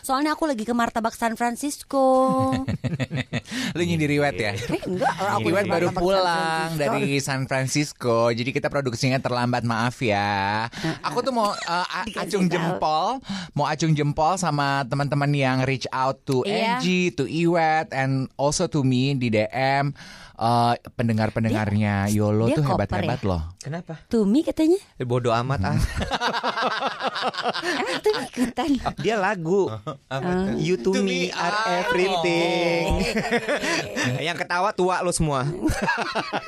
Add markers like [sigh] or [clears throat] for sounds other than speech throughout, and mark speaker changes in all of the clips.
Speaker 1: Soalnya aku lagi ke Martabak San Francisco [laughs]
Speaker 2: Lu nyindir Iwet ya?
Speaker 1: Eh enggak aku
Speaker 2: Iwet
Speaker 1: di
Speaker 2: baru
Speaker 1: San
Speaker 2: pulang dari San Francisco, jadi kita produksinya terlambat maaf ya. Aku tuh mau uh,
Speaker 1: Dikasih
Speaker 2: acung jempol, mau acung jempol sama teman-teman yang reach out to
Speaker 1: Iya.
Speaker 2: Angie, to Iwet, and also to me di DM. Uh, pendengar-pendengarnya Yolo
Speaker 1: dia
Speaker 2: tuh hebat-hebat
Speaker 1: ya?
Speaker 2: loh.
Speaker 3: Kenapa?
Speaker 1: Tumi katanya
Speaker 3: Eh, Bodoh amat ah.
Speaker 1: Emang Tumi ikutan
Speaker 3: Dia lagu. You to,
Speaker 2: To
Speaker 3: me
Speaker 2: me
Speaker 3: are everything. [laughs] Yang ketawa tua lo semua. [laughs]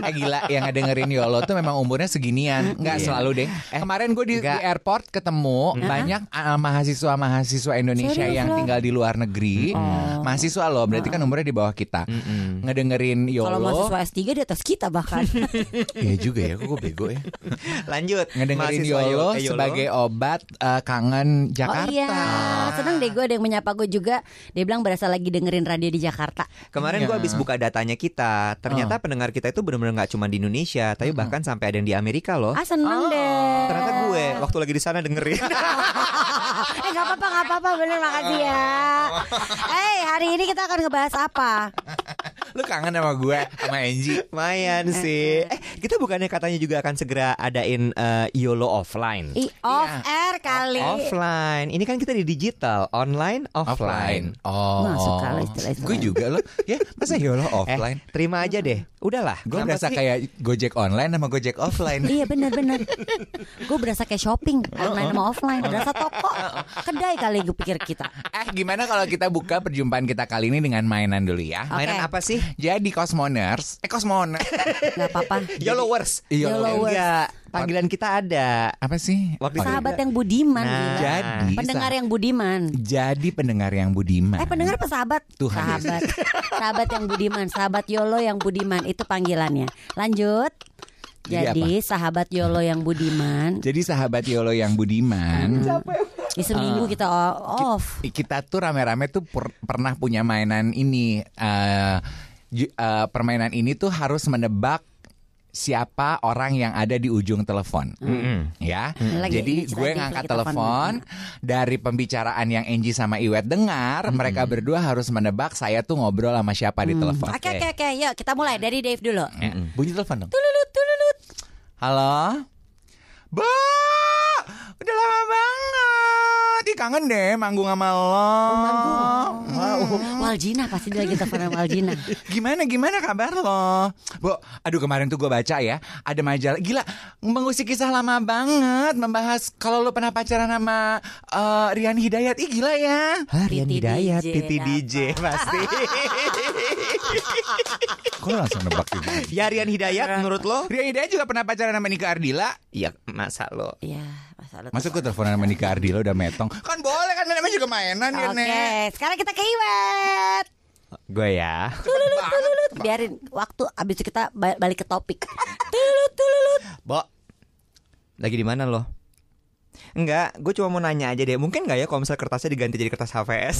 Speaker 2: Eh gila yang ngedengerin Yolo tuh memang umurnya seginian Nggak
Speaker 3: Iya.
Speaker 2: selalu deh Kemarin gue di, di
Speaker 3: Enggak.
Speaker 2: airport ketemu Banyak uh, mahasiswa-mahasiswa Indonesia
Speaker 1: Serius
Speaker 2: yang
Speaker 1: lo?
Speaker 2: tinggal di luar negeri Mahasiswa loh berarti kan umurnya di bawah kita Ngedengerin
Speaker 1: Kalau
Speaker 2: Yolo
Speaker 1: mahasiswa S3 di atas kita bahkan. [laughs]
Speaker 2: Iya juga ya kok gue bego ya?
Speaker 3: Lanjut.
Speaker 2: Ngedengerin Yolo
Speaker 3: eh,
Speaker 2: sebagai obat uh, kangen Jakarta.
Speaker 1: Oh iya Seneng deh gue ada yang menyapa gue juga. Dia bilang berasa lagi dengerin radio di Jakarta.
Speaker 3: Kemarin
Speaker 2: Iya.
Speaker 3: gue habis buka datanya kita. Ternyata pendengar kita itu benar-benar nggak cuma di Indonesia, tapi bahkan sampai ada yang di Amerika loh.
Speaker 1: Ah seneng deh.
Speaker 3: Ternyata gue waktu lagi di sana dengerin. [laughs]
Speaker 1: Eh gak apa-apa gak apa-apa. Bener makasih ya. [laughs] Eh hari ini kita akan ngebahas apa?
Speaker 2: Lu kangen sama gue Sama Angie
Speaker 3: Lumayan sih. Eh, kita bukannya katanya juga akan segera adain eh, YOLO offline.
Speaker 1: I off air kali
Speaker 3: Offline. Ini kan kita di digital, online, offline.
Speaker 2: Offline Oh
Speaker 1: Masuk kalau istilah-istilah.
Speaker 2: Gue juga loh Ya masa Yolo
Speaker 3: Eh,
Speaker 2: offline
Speaker 3: terima aja deh. Udahlah.
Speaker 2: Gue berasa
Speaker 3: sih?
Speaker 2: kayak Gojek online sama Gojek offline.
Speaker 1: Iya bener-bener Gue berasa kayak shopping Online sama offline Berasa toko Kedai kali gue pikir kita
Speaker 2: eh gimana kalau kita buka perjumpaan kita kali ini dengan mainan dulu ya?
Speaker 3: mainan
Speaker 1: Oke.
Speaker 3: apa sih?
Speaker 2: Jadi Cosmoners, eh Cosmoners,
Speaker 1: Gak apa-apa
Speaker 3: YOLOWers.
Speaker 1: YOLOWers.
Speaker 3: Enggak, panggilan kita ada.
Speaker 2: apa sih?
Speaker 3: Waktu
Speaker 1: Sahabat yang budiman
Speaker 3: Nah,
Speaker 1: gila.
Speaker 2: Jadi
Speaker 1: Pendengar yang budiman.
Speaker 2: Jadi pendengar yang budiman.
Speaker 1: Eh pendengar apa? Sahabat?
Speaker 2: Tuhan.
Speaker 1: Sahabat. Sahabat yang budiman. Sahabat Yolo yang budiman. Itu panggilannya. Lanjut.
Speaker 2: Jadi
Speaker 1: Jadi sahabat Yolo yang budiman.
Speaker 2: Jadi sahabat Yolo yang budiman,
Speaker 1: Di seminggu kita o- off.
Speaker 2: kita tuh rame-rame tuh per- pernah punya mainan ini. ju- eh, permainan ini tuh harus menebak siapa orang yang ada di ujung telepon. Ya,
Speaker 1: Lagi-
Speaker 2: jadi gue
Speaker 1: lagi-
Speaker 2: ngangkat telepon dari pembicaraan yang Angie sama Iwet dengar, mereka berdua harus menebak saya tuh ngobrol sama siapa di telepon.
Speaker 1: Oke oke oke. Yuk kita mulai dari Dave dulu.
Speaker 2: Ya, Bunyi telepon dong.
Speaker 1: Tululut tululut.
Speaker 2: Halo, Bu, udah lama banget. Ih, kangen deh manggung sama lo.
Speaker 1: Waljina pasti dia lagi telepon sama Waljina [laughs]
Speaker 2: Gimana gimana kabar lo? Bu, aduh kemarin tuh gue baca ya, ada majalah gila mengusik kisah lama banget membahas kalau lo pernah pacaran sama eh, Rian Hidayat. Ih gila ya.
Speaker 3: Hah, Rian Hidayat,
Speaker 1: DJ
Speaker 3: Titi DJ [laughs] pasti.
Speaker 2: Kok lo langsung nebak gitu?
Speaker 3: ya Rian Hidayat menurut lo?
Speaker 2: Rian Hidayat juga pernah pacaran sama Nika Ardila.
Speaker 3: Iya, masa lo?
Speaker 1: Iya masalah
Speaker 2: Masa gue teleponan sama Nika Ardila udah metong? Kan boleh kan namanya juga mainan ya,
Speaker 1: Oke
Speaker 2: Nek.
Speaker 1: sekarang kita ke Iwet
Speaker 3: Gue ya.
Speaker 1: Tululut tululut Biarin waktu abis itu kita ba- balik ke topik Tululut tululut
Speaker 3: Bo, lagi di mana lo? Enggak, gue cuma mau nanya aja deh. Mungkin nggak ya kalau misalnya kertasnya diganti jadi kertas HVS?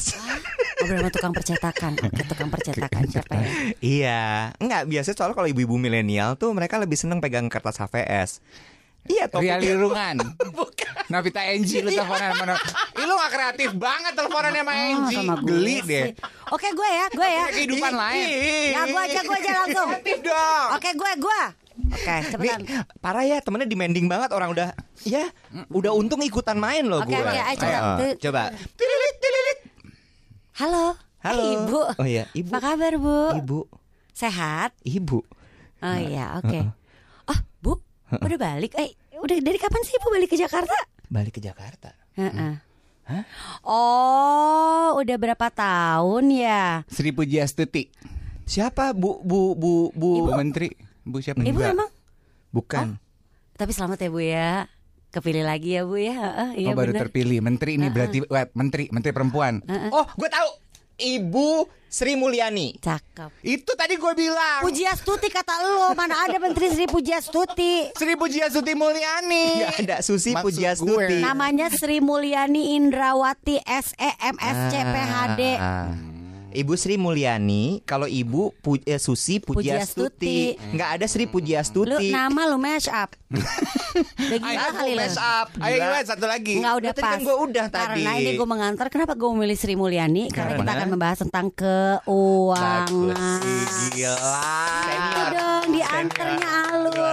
Speaker 1: Ngobrol sama tukang percetakan Oke tukang percetakan siapa ya
Speaker 3: iya, enggak biasanya soalnya kalau ibu-ibu milenial tuh mereka lebih seneng pegang kertas HVS. Iya,
Speaker 2: Ria
Speaker 3: topiknya.
Speaker 2: Lirungan [laughs] Navita Enji lu teleponan sama Ih lu gak kreatif banget teleponan sama
Speaker 1: Oh,
Speaker 2: Enji
Speaker 1: sama gue
Speaker 2: Geli deh.
Speaker 1: Oke gue ya gue ya.
Speaker 2: Kehidupan lain.
Speaker 1: Ya gue aja gue aja langsung.
Speaker 2: Kreatif dong.
Speaker 1: Oke gue gue Oke cepetan.
Speaker 3: parah ya temennya demanding banget orang udah ya udah untung ikutan main loh gue.
Speaker 1: oke ayo coba.
Speaker 3: Ayo, coba.
Speaker 1: Halo.
Speaker 3: Halo.
Speaker 1: Eh, Ibu.
Speaker 3: Oh iya, ibu.
Speaker 1: Apa kabar bu?
Speaker 3: Ibu,
Speaker 1: Sehat?
Speaker 3: Ibu.
Speaker 1: Oh iya oke. Oh bu Udah balik Eh udah dari kapan sih bu balik ke Jakarta
Speaker 3: Balik ke Jakarta.
Speaker 1: Heeh. Oh udah berapa tahun ya
Speaker 2: Sri Pujiastuti
Speaker 3: Siapa Bu Bu Bu Bu?
Speaker 2: Bu Menteri Bu siapa?
Speaker 1: Ibu
Speaker 2: Enggak.
Speaker 1: emang
Speaker 3: Bukan.
Speaker 1: Tapi selamat ya bu ya Kepilih lagi ya bu ya Heeh, Iya
Speaker 2: Oh baru
Speaker 1: bener.
Speaker 2: terpilih Menteri ini berarti wait, Menteri Menteri perempuan
Speaker 3: Oh, gue tahu. Ibu Sri Mulyani.
Speaker 1: Cakep.
Speaker 2: Itu tadi gue bilang.
Speaker 1: Pujiastuti kata lo mana ada Menteri Sri Pujiastuti.
Speaker 2: Sri Pujiastuti Mulyani.
Speaker 3: Enggak [laughs] ada Susi
Speaker 2: Maksud
Speaker 3: Pujiastuti.
Speaker 2: gue.
Speaker 1: Namanya Sri Mulyani Indrawati S E M S C P H D.
Speaker 3: Ah. Ibu Sri Mulyani, kalau Ibu Pu- eh, Susi Pujiastuti.
Speaker 1: Pujiastuti.
Speaker 3: Nggak ada Sri
Speaker 1: Lu
Speaker 3: Pujiastuti.
Speaker 1: nama lu mash up. [laughs] Udah gila
Speaker 3: Aku
Speaker 1: kali lu.
Speaker 3: mess up.
Speaker 2: Ayo
Speaker 3: Gila.
Speaker 2: Iwan satu lagi.
Speaker 1: Enggak udah
Speaker 3: Tadi kan
Speaker 1: pas.
Speaker 3: gua udah tadi.
Speaker 1: Karena ini gue mengantar. Kenapa gue memilih Sri Mulyani? Karena, kita
Speaker 3: Karena-
Speaker 1: akan membahas tentang
Speaker 3: Bagus.
Speaker 1: keuangan.
Speaker 3: Gila.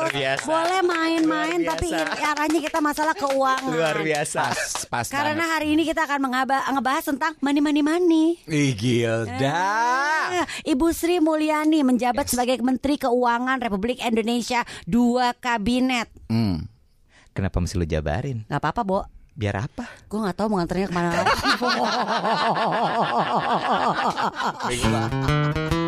Speaker 3: Biasa.
Speaker 1: Boleh main-main tapi arahnya kita masalah keuangan.
Speaker 3: Luar biasa.
Speaker 2: Pas, pas
Speaker 1: Karena
Speaker 2: banget.
Speaker 1: hari ini kita akan ngebahas tentang money money money.
Speaker 2: Ih Gilda.
Speaker 1: Eh, Ibu Sri Mulyani menjabat sebagai Menteri Keuangan Republik Indonesia dua kabinet.
Speaker 2: Hmm.
Speaker 3: Kenapa mesti lu jabarin?
Speaker 1: Gak apa-apa, Bo.
Speaker 3: Biar apa?
Speaker 1: Gue gak tahu mau nganternya ke mana
Speaker 3: lagi. [laughs]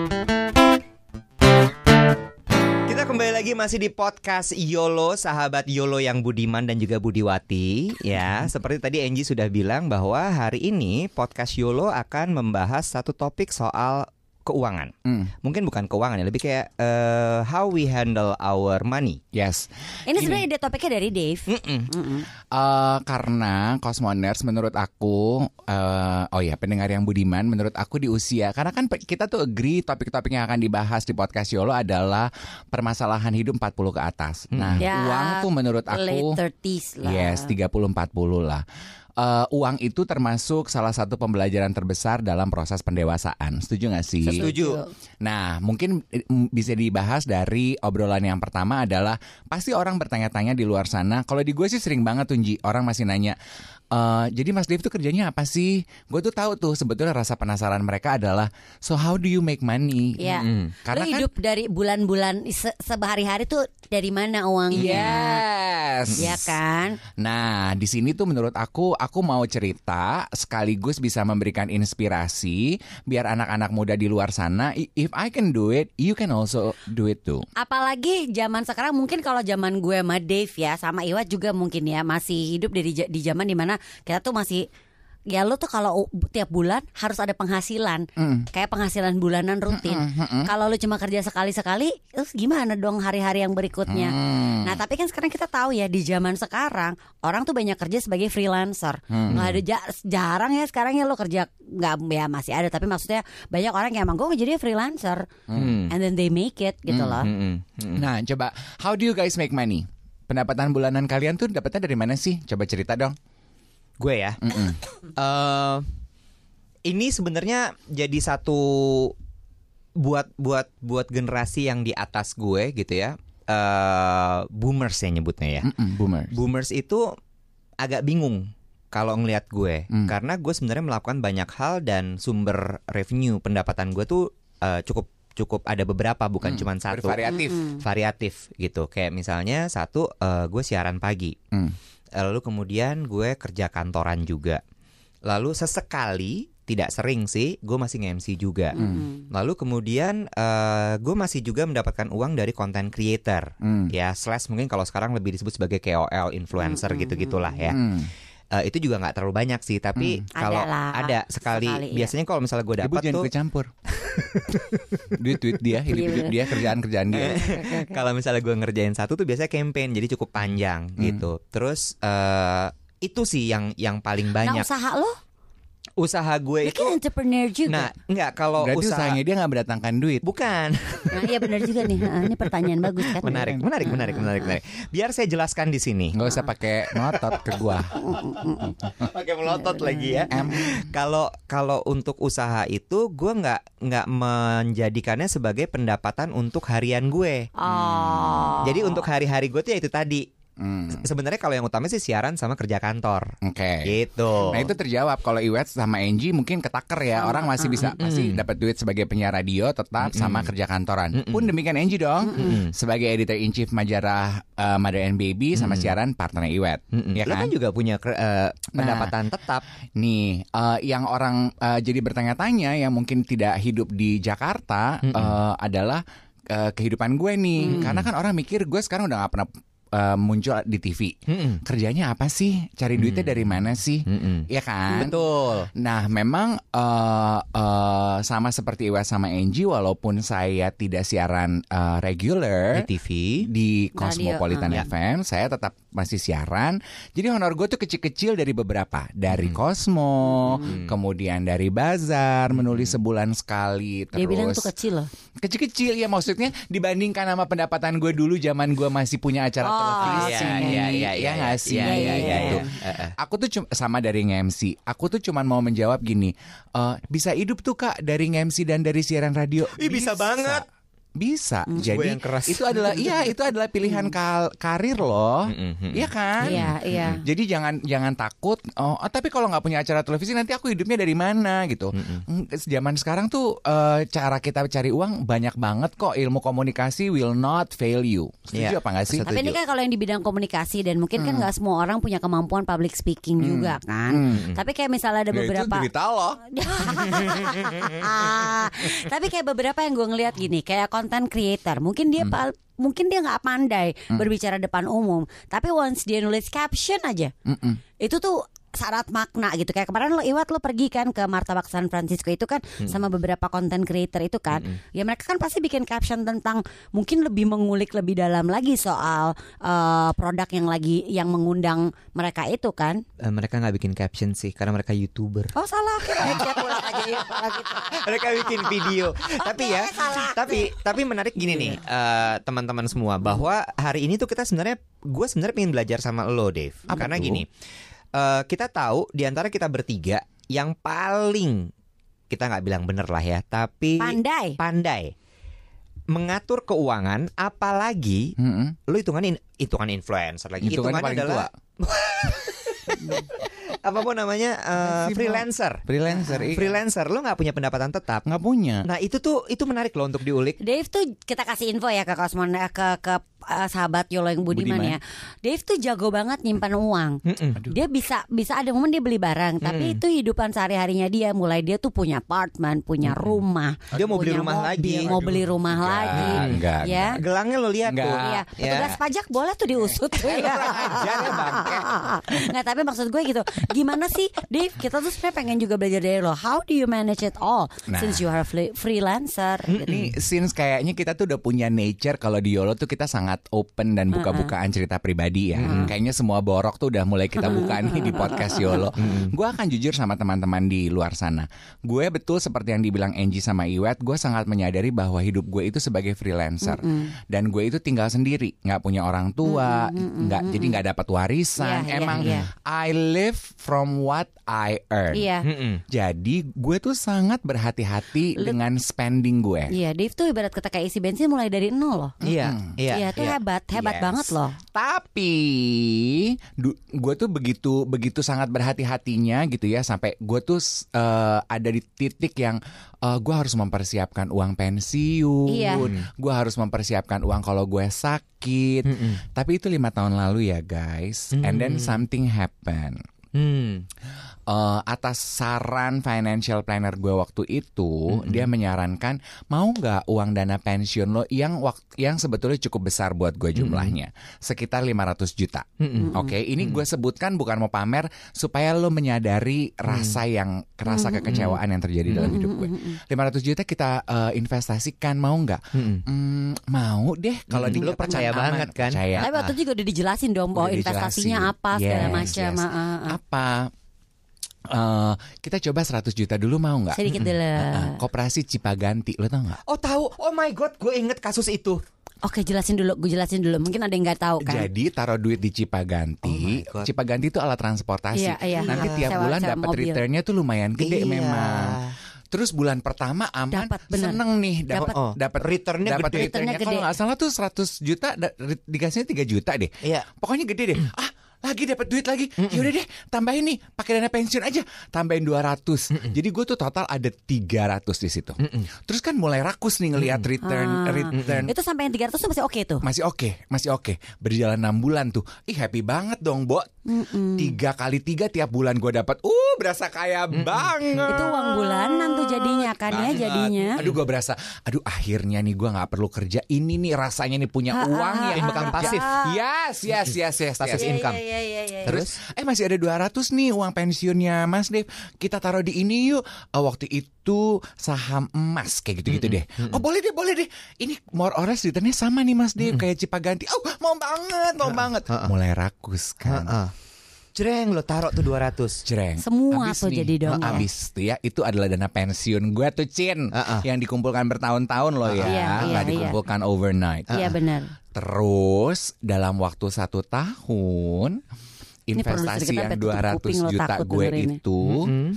Speaker 3: kembali lagi masih di podcast YOLO, sahabat YOLO yang budiman dan juga budiwati ya. Seperti tadi Angie sudah bilang bahwa hari ini podcast YOLO akan membahas satu topik soal keuangan.
Speaker 2: Hmm.
Speaker 3: Mungkin bukan keuangan ya, lebih kayak eh, how we handle our money.
Speaker 2: Yes.
Speaker 1: Ini sebenarnya ide topiknya dari Dave.
Speaker 3: Mm-mm.
Speaker 1: Mm-mm.
Speaker 2: Eh, karena Cosmoners menurut aku eh, oh ya pendengar yang budiman menurut aku di usia karena kan kita tuh agree topik-topik yang akan dibahas di podcast Yolo adalah permasalahan hidup 40 ke atas. Nah,
Speaker 1: Ya,
Speaker 2: uang tuh menurut aku
Speaker 1: Late 30s lah.
Speaker 2: Yes, 30 40 lah. Eh, uang itu termasuk salah satu pembelajaran terbesar dalam proses pendewasaan. Setuju gak sih?
Speaker 3: Setuju.
Speaker 2: Nah, mungkin eh, m- bisa dibahas dari obrolan yang pertama adalah pasti orang bertanya-tanya di luar sana. Kalau di gue sih sering banget Tunji, orang masih nanya. "Eh, jadi Mas Dev tuh kerjanya apa sih? Gue tuh tahu tuh sebetulnya rasa penasaran mereka adalah so how do you make money?
Speaker 1: Iya.
Speaker 3: Mm.
Speaker 2: Karena
Speaker 1: Lu
Speaker 2: kan
Speaker 1: hidup dari bulan-bulan se- sebehari-hari tuh dari mana uangnya?
Speaker 2: Yes.
Speaker 1: Iya kan?
Speaker 2: Nah, di sini tuh menurut aku, aku mau cerita sekaligus bisa memberikan inspirasi biar anak-anak muda di luar sana, i- if I can do it, you can also do it too.
Speaker 1: Apalagi zaman sekarang mungkin kalau zaman gue sama Dave ya sama Iwa juga mungkin ya masih hidup dari di zaman di mana kita tuh masih ya lo tuh kalau tiap bulan harus ada penghasilan kayak penghasilan bulanan rutin. Kalau lo cuma kerja sekali-sekali, terus gimana dong hari-hari yang berikutnya?
Speaker 2: Hmm.
Speaker 1: Nah tapi kan sekarang kita tahu ya di zaman sekarang orang tuh banyak kerja sebagai freelancer. Nggak ada ja- jarang ya sekarang ya lo kerja nggak ya masih ada tapi maksudnya banyak orang yang emang gue jadi freelancer and then they make it gitu loh.
Speaker 3: Mm-mm. Mm-mm.
Speaker 2: Nah, coba how do you guys make money? Pendapatan bulanan kalian tuh dapetnya dari mana sih? Coba cerita dong.
Speaker 3: Gue ya. Eh, ini sebenarnya jadi satu buat buat buat generasi yang di atas gue gitu ya. Eh boomers ya nyebutnya ya.
Speaker 2: Mm-mm, boomers.
Speaker 3: Boomers itu agak bingung kalau ngelihat gue
Speaker 2: Hmm.
Speaker 3: karena gue sebenarnya melakukan banyak hal dan sumber revenue pendapatan gue tuh eh, cukup cukup ada beberapa bukan cuma satu
Speaker 2: Bervariatif.
Speaker 3: variatif gitu kayak misalnya satu eh, gue siaran pagi
Speaker 2: Hmm.
Speaker 3: Lalu kemudian gue kerja kantoran juga. Lalu sesekali tidak sering sih gue masih nge-MC juga. Lalu kemudian eh, gue masih juga mendapatkan uang dari content creator.
Speaker 2: Hmm.
Speaker 3: ya slash mungkin kalau sekarang lebih disebut sebagai KOL influencer gitu gitulah ya.
Speaker 2: Hmm.
Speaker 3: Eh, itu juga nggak terlalu banyak sih tapi kalau
Speaker 1: Ada
Speaker 3: sekali,
Speaker 1: sekali, iya.
Speaker 3: biasanya kalau misalnya gue dapat tuh
Speaker 2: campur. Duit-duit [laughs] dia, hidup-hidup dia, kerjaan-kerjaan dia.
Speaker 3: kalau misalnya gue ngerjain satu tuh biasanya campaign jadi cukup panjang
Speaker 2: Hmm.
Speaker 3: gitu terus eh itu sih yang yang paling
Speaker 1: Nah
Speaker 3: banyak
Speaker 1: usaha lo,
Speaker 3: usaha gue itu
Speaker 1: kan entrepreneur juga.
Speaker 3: nah nggak kalau
Speaker 2: Berarti
Speaker 3: usaha
Speaker 2: usahanya dia nggak mendatangkan duit.
Speaker 3: bukan
Speaker 1: Nah, iya benar juga nih. Ini pertanyaan bagus kan.
Speaker 3: menarik menarik menarik menarik menarik biar saya jelaskan di sini
Speaker 2: Nggak usah pakai ngotot ke gua.
Speaker 3: pakai melotot lagi ya kalau kalau untuk usaha itu gue nggak nggak menjadikannya sebagai pendapatan untuk harian gue
Speaker 1: Oh.
Speaker 3: jadi untuk hari-hari gue tuh ya itu tadi
Speaker 2: Hmm.
Speaker 3: sebenarnya kalau yang utama sih siaran sama kerja kantor.
Speaker 2: Oke.
Speaker 3: gitu.
Speaker 2: Nah itu terjawab. Kalau Iwet sama Angie mungkin ketaker ya. Orang masih bisa pasti dapat duit sebagai penyiar radio tetap sama kerja kantoran. Pun demikian Angie dong. Sebagai editor in chief majalah uh, Mother and Baby sama siaran partner Iwet,
Speaker 3: Mm-mm.
Speaker 2: ya
Speaker 3: Lo
Speaker 2: kan?
Speaker 3: kan? juga punya eh, pendapatan tetap.
Speaker 2: Nih eh, yang orang eh, jadi bertanya-tanya yang mungkin tidak hidup di Jakarta eh, adalah eh, kehidupan gue nih. Karena kan orang mikir gue sekarang udah gak pernah uh, muncul di TV.
Speaker 3: Mm-mm.
Speaker 2: Kerjanya apa sih? Cari duitnya dari mana sih?
Speaker 3: Mm-mm.
Speaker 2: Iya kan?
Speaker 3: Betul.
Speaker 2: Nah, memang eh eh, sama seperti Iwa sama Angie, walaupun saya tidak siaran eh, regular
Speaker 3: Di TV.
Speaker 2: di Cosmopolitan
Speaker 3: uh.
Speaker 2: FM, saya tetap masih siaran. Jadi honor gue tuh kecil-kecil dari beberapa, dari Cosmo, kemudian dari Bazar, menulis sebulan sekali. Terus
Speaker 1: Dia bilang tuh kecil loh.
Speaker 2: kecil-kecil ya maksudnya dibandingkan sama pendapatan gue dulu zaman gue masih punya acara
Speaker 1: Oh,
Speaker 2: televisi.
Speaker 3: iya, iya, iya,
Speaker 2: Ya nggak sih?
Speaker 3: iya, iya, iya,
Speaker 2: Gitu.
Speaker 3: iya. Eh.
Speaker 2: Aku tuh cuma sama dari nge-MC. Aku tuh cuman mau menjawab gini, eh, bisa hidup tuh kak dari nge-MC dan dari siaran radio.
Speaker 3: Ih, bisa banget.
Speaker 2: Bisa.
Speaker 3: Gue
Speaker 2: Jadi
Speaker 3: yang keras.
Speaker 2: itu adalah iya [laughs] itu adalah pilihan kal- karir loh.
Speaker 3: Mm-mm.
Speaker 2: Iya kan?
Speaker 1: Iya, iya.
Speaker 2: Jadi jangan jangan takut. Oh, oh, tapi kalau nggak punya acara televisi nanti aku hidupnya dari mana gitu. Mm, Zaman sekarang tuh eh, cara kita cari uang banyak banget kok. Ilmu komunikasi will not fail you.
Speaker 3: Iya.
Speaker 2: Setuju apa nggak sih?
Speaker 3: Setuju.
Speaker 1: Tapi ini kan kalau yang di bidang komunikasi dan mungkin kan nggak semua orang punya kemampuan public speaking juga kan. Tapi kayak misalnya ada
Speaker 2: Ya, itu
Speaker 1: beberapa
Speaker 2: loh. [laughs]
Speaker 1: Tapi kayak beberapa yang gue ngeliat gini, kayak content creator, mungkin dia pal- mungkin dia nggak pandai berbicara depan umum, tapi once dia nulis caption aja, itu tuh syarat makna gitu kayak kemarin lo Iwat lo pergi kan ke Martabak San Francisco itu kan sama beberapa content creator itu kan ya mereka kan pasti bikin caption tentang mungkin lebih mengulik lebih dalam lagi soal eh, produk yang lagi yang mengundang mereka itu kan
Speaker 3: Eh, mereka nggak bikin caption sih karena mereka youtuber.
Speaker 1: oh salah kira chat ulang aja ya gitu. [laughs]
Speaker 3: mereka bikin video. [laughs] tapi ya,
Speaker 1: salah.
Speaker 3: tapi tapi menarik gini nih eh, teman-teman semua bahwa hari ini tuh kita sebenarnya gue sebenarnya pengen belajar sama lo Dave.
Speaker 2: Apa
Speaker 3: Karena
Speaker 2: tuh?
Speaker 3: gini, eh, kita tahu di antara kita bertiga yang paling kita nggak bilang bener lah ya, tapi
Speaker 1: pandai
Speaker 3: pandai mengatur keuangan, apalagi
Speaker 2: Mm-mm.
Speaker 3: lo hitungan in- hitungan influencer lagi.
Speaker 2: Hitungannya
Speaker 3: Hitungannya adalah [laughs] apa pun namanya eh,
Speaker 2: Maksimal.
Speaker 3: freelancer.
Speaker 2: Freelancer, iya.
Speaker 3: Freelancer, lo nggak punya pendapatan tetap.
Speaker 2: nggak punya.
Speaker 3: Nah itu tuh itu menarik loh untuk diulik.
Speaker 1: Dave tuh kita kasih info ya ke Kosmon eh, ke ke eh, sahabat Yolo yang Budiman,
Speaker 2: Budiman.
Speaker 1: ya. Dave tuh jago banget nyimpan uang.
Speaker 3: Mm-mm.
Speaker 1: Dia bisa bisa ada momen dia beli barang, tapi itu hidupan sehari-harinya dia. Mulai dia tuh punya apartemen, punya rumah.
Speaker 3: Dia mau beli rumah
Speaker 1: mobil,
Speaker 3: lagi.
Speaker 1: Mau beli rumah lagi.
Speaker 2: enggak,
Speaker 1: ya.
Speaker 3: Gelangnya lo lihat
Speaker 2: Nggak.
Speaker 3: tuh.
Speaker 1: Iya,
Speaker 3: Ya.
Speaker 1: petugas pajak boleh tuh diusut tuh ya.
Speaker 3: ya.
Speaker 1: Nggak, tapi maksud gue gitu. Gimana sih, Dave? Kita tuh sebenarnya pengen juga belajar dari lo. How do you manage it all
Speaker 2: Nah.
Speaker 1: since you are a free- freelancer? gitu.
Speaker 2: Ini since kayaknya kita tuh udah punya nature kalau di Yolo tuh kita sangat open dan buka-bukaan cerita pribadi ya. Kayaknya semua borok tuh udah mulai kita buka nih di podcast Yolo. Gue akan jujur sama teman-teman di luar sana. Gue betul seperti yang dibilang Angie sama Iwet, gue sangat menyadari bahwa hidup gue itu sebagai freelancer dan gue itu tinggal sendiri, nggak punya orang tua, nggak jadi nggak dapat warisan.
Speaker 1: Iya, iya,
Speaker 2: Emang
Speaker 1: iya.
Speaker 2: I live from what I earn.
Speaker 1: Iya.
Speaker 3: Mm-mm.
Speaker 2: Jadi gue tuh sangat berhati-hati dengan spending gue.
Speaker 1: Iya, Dave tuh ibarat kata kayak isi bensin mulai dari nol loh.
Speaker 3: Iya, iya,
Speaker 1: Iya, tuh hebat, hebat
Speaker 2: Yes.
Speaker 1: banget loh.
Speaker 2: Tapi gue tuh begitu begitu sangat berhati-hatinya gitu ya sampai gue tuh eh, ada di titik yang gue harus mempersiapkan uang pensiun,
Speaker 1: Iya.
Speaker 2: gue harus mempersiapkan uang kalau gue sakit. Tapi itu lima tahun lalu ya guys, and then something happen.
Speaker 3: Hmm.
Speaker 2: Eh, atas saran financial planner gue waktu itu, dia menyarankan mau nggak uang dana pensiun lo yang waktu yang sebetulnya cukup besar buat gue jumlahnya, sekitar 500 juta. Oke, ini gue sebutkan bukan mau pamer supaya lo menyadari rasa yang rasa kekecewaan yang terjadi dalam hidup gue. 500 juta kita eh, investasikan mau nggak? Hmm, mau deh kalau
Speaker 3: Mm-mm.
Speaker 2: di
Speaker 3: Lo percaya banget kan?
Speaker 2: Percaya.
Speaker 1: Tapi waktu itu juga udah dijelasin dong bahwa investasinya
Speaker 2: dijelasin.
Speaker 1: apa segala
Speaker 2: Yes,
Speaker 1: macam.
Speaker 2: yes. Apa? Eh, kita coba 100 juta dulu mau nggak?
Speaker 1: Sedikit dulu.
Speaker 2: Uh, koperasi Cipaganti, lo tau nggak?
Speaker 3: Oh tahu, oh my god, gue inget kasus itu.
Speaker 1: Oke, jelasin dulu, gue jelasin dulu. Mungkin ada yang nggak tahu kan.
Speaker 2: Jadi taruh duit di
Speaker 3: Oh
Speaker 2: Cipaganti.
Speaker 3: God.
Speaker 2: Cipaganti itu alat transportasi.
Speaker 1: Iya, iya.
Speaker 2: Nanti
Speaker 1: Iya.
Speaker 2: tiap
Speaker 1: Sewa-
Speaker 2: bulan dapat returnnya tuh lumayan gede
Speaker 3: Iya.
Speaker 2: memang. Terus bulan pertama aman,
Speaker 1: Dapat, bener.
Speaker 2: seneng nih dapat
Speaker 3: Oh, oh.
Speaker 2: dapat
Speaker 3: Returnnya
Speaker 2: dapat
Speaker 3: gede.
Speaker 2: returnnya.
Speaker 1: Returnnya
Speaker 2: Kalau
Speaker 1: gede.
Speaker 2: nggak salah tuh 100 juta da- dikasihnya 3 juta deh.
Speaker 3: Iya.
Speaker 2: Pokoknya gede deh. Ah, lagi dapat duit lagi. Yaudah deh, tambahin nih pakai dana pensiun aja. Tambahin 200. Jadi gue tuh total ada 300 di situ. Terus kan mulai rakus nih ngelihat return
Speaker 1: Ah.
Speaker 2: return
Speaker 1: Itu sampai yang 300 tuh masih oke tuh.
Speaker 2: masih oke, masih oke. Berjalan enam bulan tuh, ih happy banget dong, Bo. Tiga kali tiga tiap bulan gue dapat. Uh, berasa kaya banget.
Speaker 1: Itu uang bulanan tuh jadinya kan ya jadinya.
Speaker 2: Aduh gue berasa Aduh akhirnya nih gue gak perlu kerja Ini nih rasanya nih punya uang yang
Speaker 3: Income
Speaker 2: bekerja.
Speaker 3: pasif.
Speaker 2: Yes yes yes yes,
Speaker 3: Passive
Speaker 2: yes.
Speaker 3: income.
Speaker 1: Iya, iya, iya, iya.
Speaker 2: Terus eh masih ada 200 nih uang pensiunnya Mas Dev. Kita taruh di ini yuk. Eh, waktu itu saham emas kayak gitu-gitu deh. Oh boleh deh, boleh deh. Ini more or less returnnya sama nih Mas Dev kayak Cipaganti. Oh mau banget, mau banget. Mulai rakus kan.
Speaker 3: Heeh. Jreng lo taruh tuh 200.
Speaker 2: Jreng.
Speaker 1: Semua tuh
Speaker 2: nih.
Speaker 1: jadi dong ya.
Speaker 2: Abis tuh ya Itu adalah dana pensiun gue tuh Cin
Speaker 3: Uh-uh.
Speaker 2: Yang dikumpulkan bertahun-tahun loh ya
Speaker 1: Iya, iya,
Speaker 2: Nggak
Speaker 1: iya.
Speaker 2: dikumpulkan overnight
Speaker 1: Iya benar.
Speaker 2: Terus dalam waktu satu tahun Investasi yang
Speaker 1: sampai tutup
Speaker 2: 200
Speaker 1: kuping lo,
Speaker 2: juta gue itu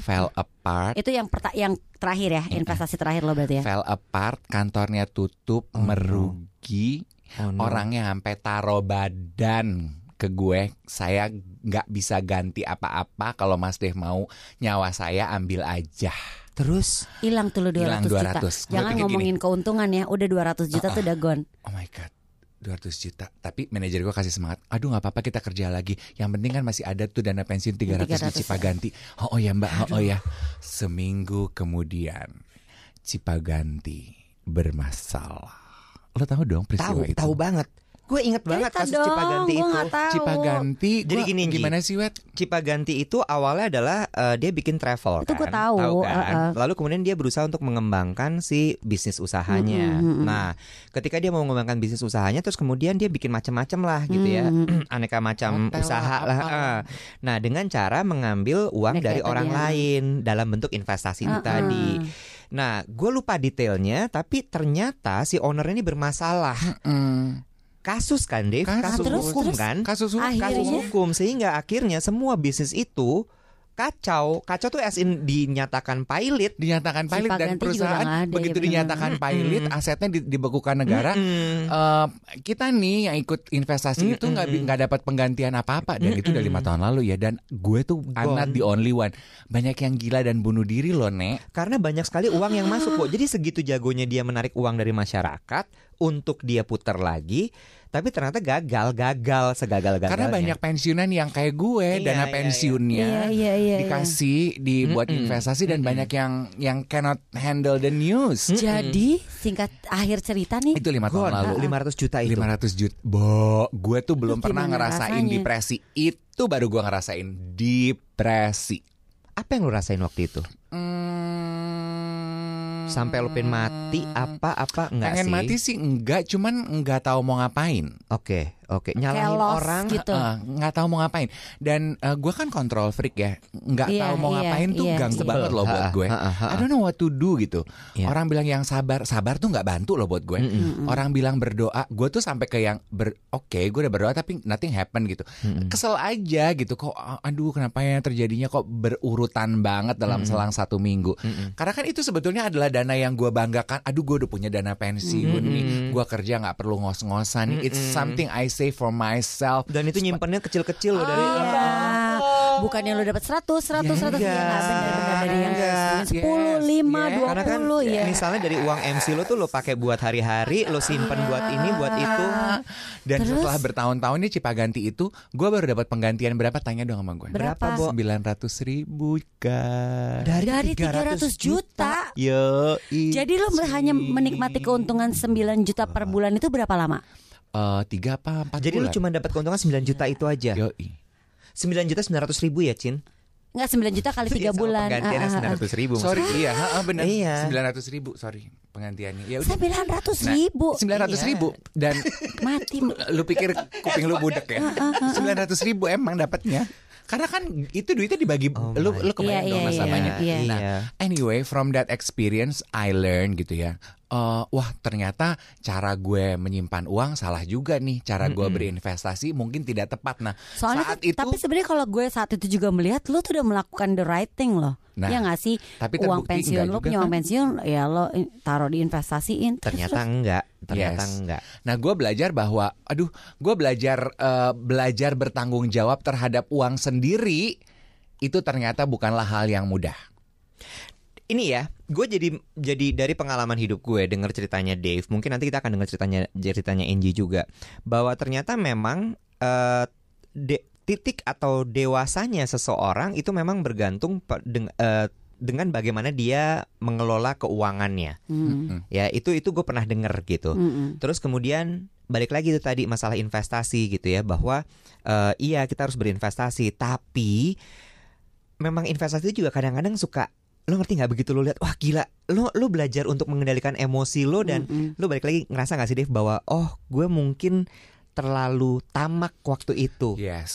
Speaker 2: Fell apart
Speaker 1: Itu yang perta- yang terakhir ya, investasi terakhir lo berarti ya.
Speaker 2: Fell apart Kantornya tutup
Speaker 3: Oh, no.
Speaker 2: Merugi
Speaker 3: Oh, no.
Speaker 2: Orangnya sampai taruh badan ke gue saya nggak bisa ganti apa-apa. Kalau Mas Dev mau nyawa saya ambil aja.
Speaker 3: Terus?
Speaker 1: Hilang tuh lo 200,
Speaker 2: Hilang
Speaker 1: juta.
Speaker 2: 200. Gue
Speaker 1: Jangan ngomongin keuntungan ya, udah 200 juta tuh udah gone.
Speaker 2: oh my god 200 juta. Tapi manajer gue kasih semangat. Aduh nggak apa-apa kita kerja lagi. Yang penting kan masih ada tuh dana pensiun 300,
Speaker 1: 300
Speaker 2: di Cipaganti. Oh, oh ya mbak. Oh, oh ya. Seminggu kemudian Cipaganti bermasalah. Lo tahu dong peristiwa
Speaker 3: tahu
Speaker 2: itu?
Speaker 3: tahu banget. Gue inget banget
Speaker 1: Cerita
Speaker 3: kasus
Speaker 1: dong,
Speaker 3: Cipaganti
Speaker 1: gua
Speaker 3: itu.
Speaker 1: tahu.
Speaker 2: Cipaganti
Speaker 3: Jadi
Speaker 2: gua-
Speaker 3: gini, Nggi.
Speaker 2: gimana sih wet
Speaker 3: Cipaganti itu awalnya adalah eh, dia bikin travel
Speaker 1: Itu
Speaker 3: kan.
Speaker 1: gua tahu,
Speaker 3: kan?
Speaker 1: uh-uh.
Speaker 3: Lalu kemudian dia berusaha untuk mengembangkan si bisnis usahanya.
Speaker 1: Mm-mm, mm-mm.
Speaker 3: Nah, ketika dia mau mengembangkan bisnis usahanya terus kemudian dia bikin macam-macam lah gitu ya. [clears throat] Aneka macam
Speaker 2: Hotel
Speaker 3: usaha
Speaker 2: lah,
Speaker 3: eh. Nah, dengan cara mengambil uang
Speaker 1: Nah,
Speaker 3: dari orang
Speaker 1: tadi ya.
Speaker 3: lain dalam bentuk investasi itu
Speaker 1: Uh-uh.
Speaker 3: tadi. Nah, gue lupa detailnya, tapi ternyata si owner ini bermasalah. Kasus kan, Dave?
Speaker 2: Kasus.
Speaker 3: Kasus,
Speaker 1: Terus,
Speaker 3: hukum
Speaker 1: terus?
Speaker 3: kan?
Speaker 2: kasus hukum.
Speaker 1: Akhirnya?
Speaker 3: kasus hukum sehingga akhirnya semua bisnis itu kacau kacau tuh as in dinyatakan pilot
Speaker 2: dinyatakan pilot dan perusahaan
Speaker 1: ada,
Speaker 2: begitu
Speaker 1: ya
Speaker 2: dinyatakan pilot asetnya di- dibekukan negara
Speaker 3: Mm-mm.
Speaker 2: Eh, kita nih yang ikut investasi itu nggak nggak dapat penggantian apa-apa dan itu udah lima tahun lalu ya dan gue tuh
Speaker 3: Gone.
Speaker 2: the only one banyak yang gila dan bunuh diri loh nek
Speaker 3: karena banyak sekali uang yang masuk kok jadi segitu jagonya dia menarik uang dari masyarakat untuk dia putar lagi tapi ternyata gagal gagal segagal gagalnya
Speaker 2: karena banyak pensiunan yang kayak gue
Speaker 3: Iya,
Speaker 2: dana
Speaker 3: iya,
Speaker 2: pensiunnya
Speaker 1: Iya, iya, iya.
Speaker 2: dikasih dibuat
Speaker 3: Mm-mm.
Speaker 2: investasi dan banyak yang yang cannot handle the news.
Speaker 1: Jadi singkat akhir cerita nih,
Speaker 2: itu lima tahun lalu.
Speaker 3: 500 juta itu.
Speaker 2: 500 juta Bo, gue tuh belum
Speaker 1: Terus
Speaker 2: pernah
Speaker 1: gimana
Speaker 2: ngerasain
Speaker 1: rasanya?
Speaker 2: depresi. Itu baru gue ngerasain depresi.
Speaker 3: Apa yang lu rasain waktu itu?
Speaker 2: Hmm,
Speaker 3: sampai lu pengen mati apa apa? Enggak
Speaker 2: pengen
Speaker 3: sih.
Speaker 2: mati sih enggak cuman enggak tahu mau ngapain.
Speaker 3: Oke oke nyalahin
Speaker 1: lost
Speaker 3: orang
Speaker 1: gitu.
Speaker 2: Eh, nggak tahu mau ngapain dan gue kan kontrol freak ya nggak
Speaker 1: Iya,
Speaker 2: tahu mau
Speaker 1: iya,
Speaker 2: ngapain tuh
Speaker 1: iya,
Speaker 2: ganggu banget loh buat gue
Speaker 3: ha, ha, ha.
Speaker 2: I don't know what to do gitu
Speaker 3: Iya.
Speaker 2: orang bilang yang sabar sabar tuh nggak bantu loh buat gue
Speaker 3: Mm-mm.
Speaker 2: orang bilang berdoa gue tuh sampai ke yang ber oke gue udah berdoa tapi nothing happen gitu
Speaker 3: Mm-mm.
Speaker 2: kesel aja gitu kok aduh kenapa ya terjadinya kok berurutan banget dalam selang satu minggu
Speaker 3: Mm-mm.
Speaker 2: karena kan itu sebetulnya adalah dana yang gue banggakan aduh gue udah punya dana pensiun nih
Speaker 3: Mm-mm.
Speaker 2: gue kerja nggak perlu ngos-ngosan nih it's
Speaker 3: Mm-mm.
Speaker 2: something I save for myself
Speaker 3: dan itu nyimpennya kecil-kecil loh dari
Speaker 1: Iya. Bukannya lo dapat 100, 100, 100
Speaker 3: Ya,
Speaker 1: ya nggak benar-benar dari yang
Speaker 3: enggak.
Speaker 1: 10,
Speaker 2: Yes,
Speaker 1: 5,
Speaker 2: yes.
Speaker 1: 20
Speaker 3: Karena kan
Speaker 1: ya.
Speaker 3: misalnya dari uang MC lo tuh lo pakai buat hari-hari, lo simpen buat ini, buat itu.
Speaker 2: Dan
Speaker 1: Terus?
Speaker 2: setelah bertahun-tahun nih Cipaganti itu, gue baru dapat penggantian berapa? Tanya dong sama gue.
Speaker 1: Berapa?
Speaker 3: Bo?
Speaker 2: Sembilan ratus ribu kan.
Speaker 1: Dari 300 juta.
Speaker 3: Yo,
Speaker 1: Jadi lo hanya menikmati keuntungan 9 juta per bulan itu berapa lama?
Speaker 2: Eh, tiga apa empat
Speaker 3: Jadi
Speaker 2: bulan?
Speaker 3: cuma dapat keuntungan 9 juta itu aja.
Speaker 2: Yoi.
Speaker 3: 9 juta 900 ribu ya, Cin?
Speaker 1: Enggak 9 juta kali 3
Speaker 3: Sama
Speaker 1: bulan.
Speaker 3: Penggantiannya
Speaker 1: Ah, ah, ah.
Speaker 3: 900 ribu.
Speaker 2: Sorry, iya, ha, benar.
Speaker 3: Iya.
Speaker 2: Sembilan ratus ribu, sorry penggantiannya. Ya udah.
Speaker 1: 900
Speaker 2: Nah,
Speaker 1: ribu.
Speaker 2: Sembilan ratus
Speaker 3: Iya.
Speaker 2: ribu dan [laughs]
Speaker 1: Mati.
Speaker 2: lu pikir kuping lu budek ya? Sembilan ratus ribu emang dapatnya. Karena kan itu duitnya dibagi
Speaker 3: Oh
Speaker 2: lu
Speaker 3: my
Speaker 2: lu kebayang
Speaker 1: Iya,
Speaker 2: dong
Speaker 1: iya,
Speaker 2: nasabahnya.
Speaker 1: iya,
Speaker 2: Nah,
Speaker 3: iya.
Speaker 2: anyway from that experience I learn gitu ya. Eh, wah ternyata cara gue menyimpan uang salah juga nih. Cara gue berinvestasi mungkin tidak tepat. Nah
Speaker 1: Soalnya
Speaker 2: saat itu
Speaker 1: tapi sebenarnya kalau gue saat itu juga melihat lo tuh udah melakukan the right thing loh.
Speaker 2: Nah,
Speaker 1: ya nggak sih?
Speaker 2: tapi
Speaker 1: uang pensiun lo punya uang
Speaker 2: kan?
Speaker 1: pensiun ya lo taruh diinvestasiin. Terus-
Speaker 3: Ternyata enggak, ternyata
Speaker 2: Yes.
Speaker 3: enggak.
Speaker 2: Nah, gue belajar bahwa, aduh, gue belajar eh, belajar bertanggung jawab terhadap uang sendiri itu ternyata bukanlah hal yang mudah.
Speaker 3: Ini ya, gue jadi jadi dari pengalaman hidup gue dengar ceritanya Dave, mungkin nanti kita akan dengar ceritanya ceritanya Angie juga bahwa ternyata memang eh, de- titik atau dewasanya seseorang itu memang bergantung pe- deng- eh, dengan bagaimana dia mengelola keuangannya.
Speaker 1: Mm.
Speaker 3: Ya, itu itu gue pernah denger gitu.
Speaker 1: Mm-mm.
Speaker 3: Terus kemudian balik lagi itu tadi masalah investasi gitu ya bahwa eh, iya kita harus berinvestasi tapi memang investasi itu juga kadang-kadang suka lo ngerti nggak begitu lo lihat wah gila lo lo belajar untuk mengendalikan emosi lo dan
Speaker 1: Mm-mm.
Speaker 3: lo balik lagi ngerasa nggak sih Dave bahwa oh gue mungkin terlalu tamak waktu itu
Speaker 2: Yes.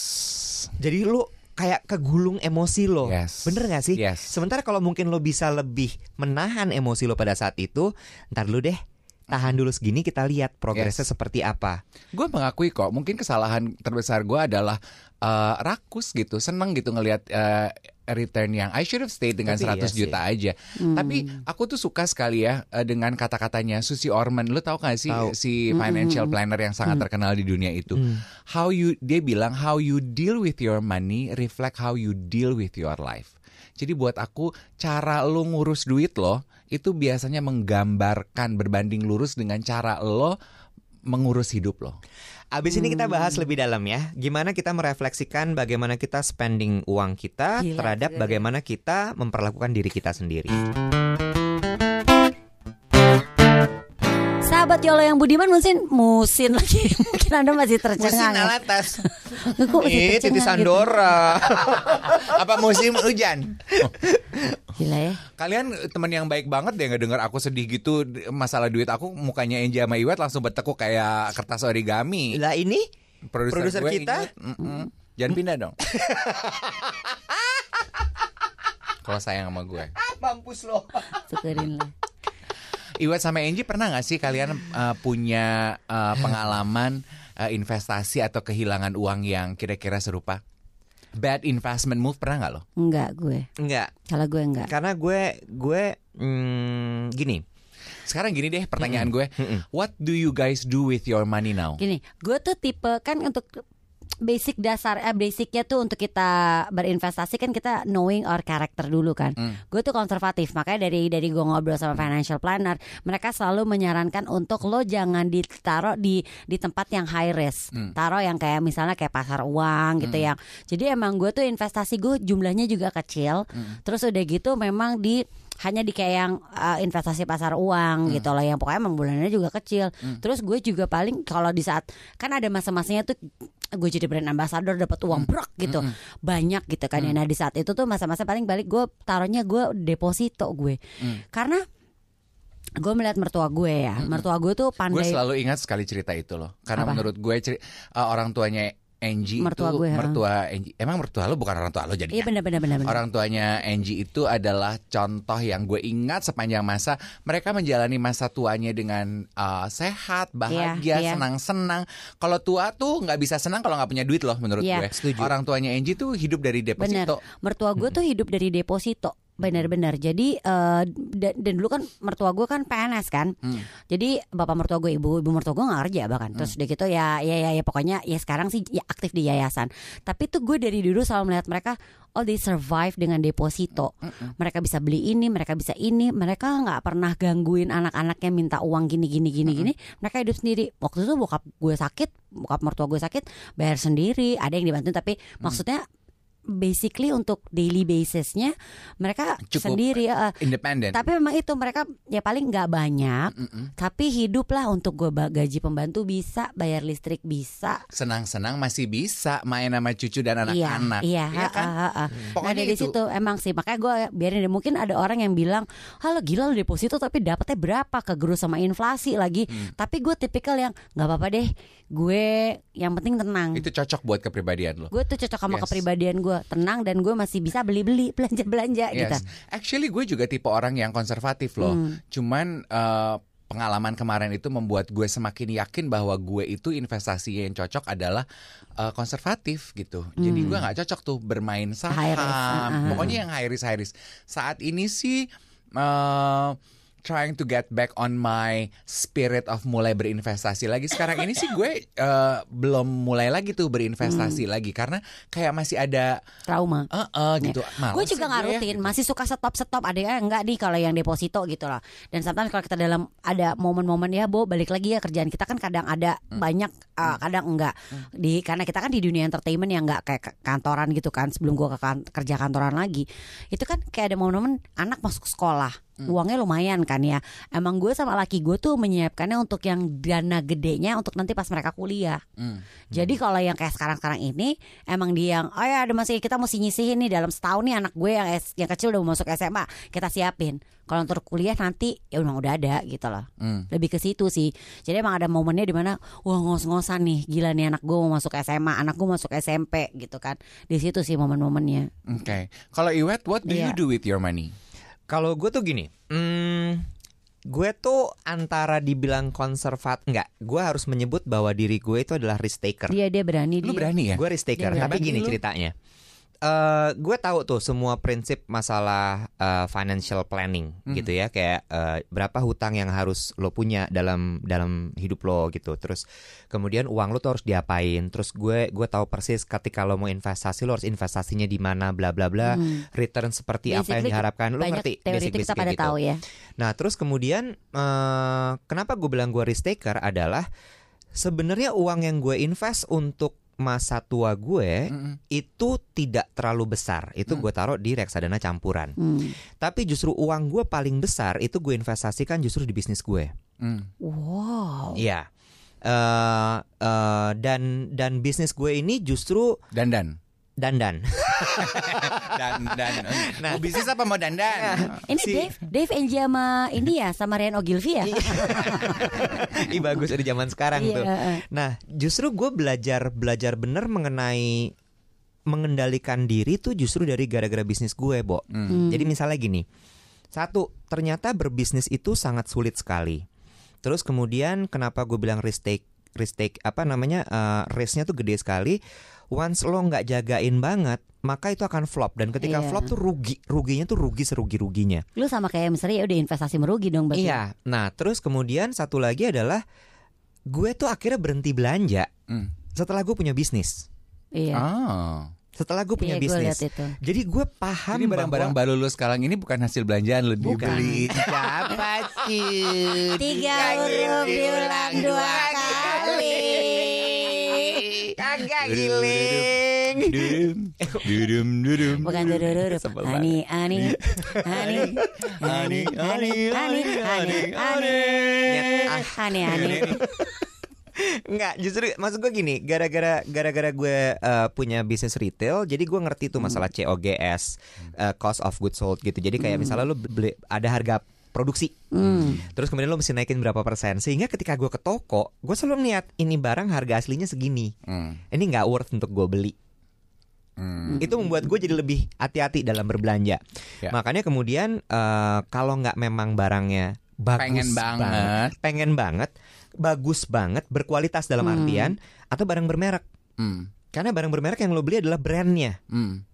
Speaker 3: jadi lo kayak kegulung emosi lo
Speaker 2: Yes.
Speaker 3: bener nggak sih
Speaker 2: Yes.
Speaker 3: Sementara kalau mungkin lo bisa lebih menahan emosi lo pada saat itu, ntar dulu deh, tahan dulu segini kita lihat progresnya seperti apa.
Speaker 2: Gue mengakui kok, mungkin kesalahan terbesar gue adalah eh, rakus gitu, seneng gitu ngelihat eh, return yang I should have stayed dengan
Speaker 3: Tapi
Speaker 2: 100
Speaker 3: iya sih.
Speaker 2: juta aja.
Speaker 1: Hmm.
Speaker 2: Tapi aku tuh suka sekali ya eh, dengan kata-katanya Susi Orman. Lu tahu gak sih
Speaker 3: Tahu.
Speaker 2: si financial planner yang sangat terkenal di dunia itu?
Speaker 3: Hmm.
Speaker 2: How you dia bilang how you deal with your money reflect how you deal with your life. Jadi buat aku cara lo ngurus duit lo itu biasanya menggambarkan berbanding lurus dengan cara lo mengurus hidup lo.
Speaker 3: Abis ini kita bahas lebih dalam ya, gimana kita merefleksikan bagaimana kita spending uang kita
Speaker 1: Gila,
Speaker 3: terhadap
Speaker 1: gila,
Speaker 3: bagaimana kita memperlakukan diri kita sendiri.
Speaker 1: Sahabat Yolo yang budiman mungkin musin lagi. [laughs] Mungkin Anda masih tercengang. ya.
Speaker 2: alatas.
Speaker 1: Kok masih tercengang gitu?
Speaker 3: Sandora. [laughs]
Speaker 2: Apa musim hujan?
Speaker 1: Gila ya.
Speaker 2: Kalian teman yang baik banget deh ngedenger aku sedih gitu masalah duit aku mukanya Enja sama Iwet langsung bertekuk kayak kertas origami.
Speaker 3: lah ini Produser
Speaker 2: gue
Speaker 3: kita?
Speaker 2: ingat, mm-mm. Jangan pindah dong. [laughs] Kalau sayang sama gue.
Speaker 3: mampus lo.
Speaker 1: Syukurin lah.
Speaker 2: Iwet sama Enji pernah nggak sih kalian uh, punya uh, pengalaman uh, investasi atau kehilangan uang yang kira-kira serupa? Bad investment move pernah nggak lo?
Speaker 1: Enggak gue.
Speaker 3: Enggak,
Speaker 1: Kalau gue enggak.
Speaker 3: karena gue gue hmm, gini.
Speaker 2: Sekarang gini deh pertanyaan gue,
Speaker 3: Mm-mm.
Speaker 2: what do you guys do with your money now?
Speaker 1: Gini, gue tuh tipe kan untuk basic dasar eh basicnya tuh untuk kita berinvestasi kan kita knowing our character dulu kan.
Speaker 2: Hmm.
Speaker 1: Gue tuh konservatif makanya dari dari gue ngobrol sama financial planner, mereka selalu menyarankan untuk lo jangan ditaruh di di tempat yang high risk,
Speaker 2: Hmm.
Speaker 1: taruh yang kayak misalnya kayak pasar uang gitu yang. Jadi emang gue tuh investasi gue jumlahnya juga kecil.
Speaker 2: Hmm.
Speaker 1: Terus udah gitu memang di hanya di kayak yang uh, investasi pasar uang gitu loh. Yang pokoknya emang bulanannya juga kecil. Terus gue juga paling kalau di saat kan ada masa-masanya tuh gue jadi brand ambassador dapat uang brok gitu. Banyak gitu kan ya. Nah di saat itu tuh masa-masa paling balik gue taruhnya gue deposito gue. Karena gue melihat mertua gue ya. Mertua gue tuh
Speaker 2: Gue
Speaker 1: pandai
Speaker 2: selalu ingat sekali cerita itu loh, karena
Speaker 1: Apa?
Speaker 2: menurut gue ceri- uh, orang tuanya Angie
Speaker 1: Mertua
Speaker 2: itu
Speaker 1: gue, ha.
Speaker 2: mertua Angie. Emang mertua lo bukan orang tua lo
Speaker 1: iya
Speaker 2: jadinya.
Speaker 1: benar-benar benar
Speaker 2: Orang tuanya Angie itu adalah contoh yang gue ingat sepanjang masa mereka menjalani masa tuanya dengan uh, sehat, bahagia,
Speaker 1: iya.
Speaker 2: senang-senang. Kalau tua tuh nggak bisa senang kalau nggak punya duit loh menurut
Speaker 1: Iya.
Speaker 2: gue.
Speaker 3: Setuju.
Speaker 2: Orang tuanya Angie tuh hidup dari
Speaker 1: Benar.
Speaker 2: deposito.
Speaker 1: Mertua gue tuh hidup dari deposito. Benar-benar. Jadi eh, dan, dan dulu kan mertua gue kan PNS kan.
Speaker 2: Hmm.
Speaker 1: Jadi bapak mertua gue ibu ibu mertua gue nggak kerja bahkan. Terus udah gitu ya ya ya, ya pokoknya ya sekarang sih ya aktif di yayasan. Tapi tuh gue dari dulu selalu melihat mereka oh they survive dengan deposito. Mereka bisa beli ini, mereka bisa ini, mereka nggak pernah gangguin anak-anaknya minta uang gini gini gini gini. Mereka hidup sendiri. Waktu itu bokap gue sakit, bokap mertua gue sakit, bayar sendiri. Ada yang dibantu tapi maksudnya basically untuk daily basisnya mereka
Speaker 2: Cukup
Speaker 1: sendiri. eh,
Speaker 2: Independen.
Speaker 1: tapi memang itu mereka ya paling nggak banyak,
Speaker 2: Mm-mm.
Speaker 1: tapi hidup lah untuk gue gaji pembantu bisa, bayar listrik bisa.
Speaker 2: Senang-senang masih bisa main sama cucu dan anak-anak.
Speaker 1: Iya,
Speaker 2: Iya
Speaker 1: ha,
Speaker 2: kan?
Speaker 1: ha, ha, ha. Nah dari
Speaker 2: itu.
Speaker 1: situ emang sih makanya gue biarin deh. mungkin ada orang yang bilang, halo gila lo deposito tapi dapetnya berapa kegerus sama inflasi lagi.
Speaker 2: Hmm.
Speaker 1: Tapi gue tipikal yang nggak apa-apa deh, gue yang penting tenang.
Speaker 2: Itu cocok buat kepribadian lo.
Speaker 1: Gue tuh cocok sama
Speaker 2: Yes.
Speaker 1: kepribadian gue, tenang dan gue masih bisa beli-beli, [laughs] belanja-belanja gitu.
Speaker 2: Yes. Actually gue juga tipe orang yang konservatif loh.
Speaker 1: Hmm.
Speaker 2: Cuman eh, pengalaman kemarin itu membuat gue semakin yakin bahwa gue itu investasi yang cocok adalah eh, konservatif gitu. Jadi gue nggak cocok tuh bermain saham.
Speaker 1: Hmm. High risk, ah, ah.
Speaker 2: Pokoknya yang high risk high risk. Saat ini sih eh trying to get back on my spirit of mulai berinvestasi lagi. Sekarang ini sih gue eh, belum mulai lagi tuh berinvestasi
Speaker 1: Hmm.
Speaker 2: lagi karena kayak masih ada
Speaker 1: Trauma.
Speaker 2: eh eh, gitu. Males
Speaker 1: Gue juga nggak
Speaker 2: ya.
Speaker 1: rutin, masih suka stop stop. Ada yang enggak nih kalau yang deposito gitu lah. Dan sometimes kalau kita dalam ada momen-momen ya, bo balik lagi ya kerjaan kita kan kadang ada
Speaker 2: Hmm.
Speaker 1: banyak, uh, kadang enggak. Di karena kita kan di dunia entertainment yang enggak kayak kantoran gitu kan. Sebelum gue ke kan- kerja kantoran lagi, itu kan kayak ada momen-momen anak masuk sekolah,
Speaker 2: Hmm.
Speaker 1: uangnya lumayan kan ya. Emang gue sama laki gue tuh menyiapkannya untuk yang dana gedenya untuk nanti pas mereka kuliah.
Speaker 2: Hmm.
Speaker 1: Jadi kalau yang kayak sekarang-sekarang ini emang dia yang oh ya ada masih kita mesti nyisihin nih dalam setahun nih anak gue yang yang kecil udah mau masuk SMA kita siapin. Kalau untuk kuliah nanti ya udah udah ada gitu loh.
Speaker 2: Hmm.
Speaker 1: Lebih ke situ sih. Jadi emang ada momennya di mana wah ngos-ngosan nih gila nih anak gue mau masuk SMA, anak gue masuk SMP gitu kan. Di situ sih momen-momennya.
Speaker 2: Oke. Kalau Iwet, what do you
Speaker 1: Iya.
Speaker 2: do with your money?
Speaker 3: Kalau gue tuh gini, hmm, gue tuh antara dibilang konservat enggak, gue harus menyebut bahwa diri gue itu adalah risk taker.
Speaker 1: Dia dia berani
Speaker 2: Lu
Speaker 1: dia.
Speaker 2: berani ya?
Speaker 3: Gue risk taker, tapi gini
Speaker 2: Lu-
Speaker 3: ceritanya. Eh, gue tahu tuh semua prinsip masalah eh, financial planning
Speaker 2: Hmm.
Speaker 3: gitu ya kayak eh, berapa hutang yang harus lo punya dalam dalam hidup lo gitu terus kemudian uang lo tuh harus diapain terus gue gue tahu persis ketika lo mau investasi lo harus investasinya di mana bla bla bla
Speaker 1: Hmm.
Speaker 3: return seperti apa yang
Speaker 1: Basically,
Speaker 3: diharapkan lo ngerti
Speaker 1: teori itu kita pada
Speaker 3: gitu.
Speaker 1: tahu ya.
Speaker 3: Nah, terus kemudian eh, kenapa gue bilang gue risk taker adalah sebenarnya uang yang gue invest untuk masa tua gue
Speaker 2: Mm-mm.
Speaker 3: itu tidak terlalu besar. Itu
Speaker 2: Hmm.
Speaker 3: gue taruh di reksadana campuran.
Speaker 1: Hmm.
Speaker 3: Tapi justru uang gue paling besar itu gue investasikan justru di bisnis gue.
Speaker 2: Hmm.
Speaker 1: Wow.
Speaker 3: Iya. Eh, eh, dan dan bisnis gue ini justru
Speaker 2: Dandan.
Speaker 3: Dandan. [laughs]
Speaker 2: Dan dan.
Speaker 3: Nah.
Speaker 2: Mau bisnis apa mau dandan?
Speaker 1: Ini
Speaker 3: Si-
Speaker 1: Dave, Dave Angie sama ini ya sama Rian Ogilvy ya. [laughs]
Speaker 3: Ih bagus di zaman sekarang
Speaker 1: Iya,
Speaker 3: tuh. Nah, justru gue belajar belajar bener mengenai mengendalikan diri tuh justru dari gara-gara bisnis gue, Bo.
Speaker 1: Hmm.
Speaker 3: Jadi misalnya gini. Satu, ternyata berbisnis itu sangat sulit sekali. Terus kemudian kenapa gue bilang risk take risk take apa namanya eh, risknya tuh gede sekali. Once lo nggak jagain banget, maka itu akan flop dan ketika
Speaker 1: Iya.
Speaker 3: flop tuh rugi, ruginya tuh rugi serugi ruginya.
Speaker 1: Lu sama kayak misalnya ya udah investasi merugi dong berarti.
Speaker 3: Iya. Nah, terus kemudian satu lagi adalah gue tuh akhirnya berhenti belanja
Speaker 2: Hmm.
Speaker 3: setelah gue punya bisnis.
Speaker 1: Iya.
Speaker 2: Oh.
Speaker 3: Setelah gue punya
Speaker 1: Iya, gue
Speaker 3: bisnis.
Speaker 1: itu.
Speaker 3: Jadi gue paham
Speaker 2: Jadi barang-barang
Speaker 3: bahwa
Speaker 2: baru lu sekarang ini bukan hasil belanjaan lu
Speaker 3: Bukan.
Speaker 2: dibeli. [laughs]
Speaker 3: Siapa sih?
Speaker 1: Tiga huruf diulang dua kali.
Speaker 3: Giling.
Speaker 2: Dudum, dudum, dudum.
Speaker 1: Bukan.
Speaker 3: Sebel
Speaker 1: Ani, ani, ani, ani, ani, ani, ani, ani, ani, ani.
Speaker 3: Enggak, justru maksud gue gini, gara-gara gara-gara gue eh, punya bisnis retail, jadi gue ngerti tuh masalah COGS, eh, cost of goods sold gitu. Jadi kayak misalnya lu beli ada harga produksi,
Speaker 1: Hmm.
Speaker 3: terus kemudian lu mesti naikin berapa persen, sehingga ketika gue ke toko, gue selalu niat ini barang harga aslinya segini,
Speaker 2: Hmm.
Speaker 3: ini nggak worth untuk gue beli.
Speaker 2: Hmm.
Speaker 3: Itu membuat gue jadi lebih hati-hati dalam berbelanja.
Speaker 2: Ya.
Speaker 3: Makanya kemudian eh, kalau nggak memang barangnya bagus
Speaker 2: Pengen banget.
Speaker 3: pengen banget, bagus banget, berkualitas dalam
Speaker 1: Hmm.
Speaker 3: artian atau barang bermerek.
Speaker 2: Hmm.
Speaker 3: Karena barang bermerek yang lo beli adalah brandnya,
Speaker 2: Hmm.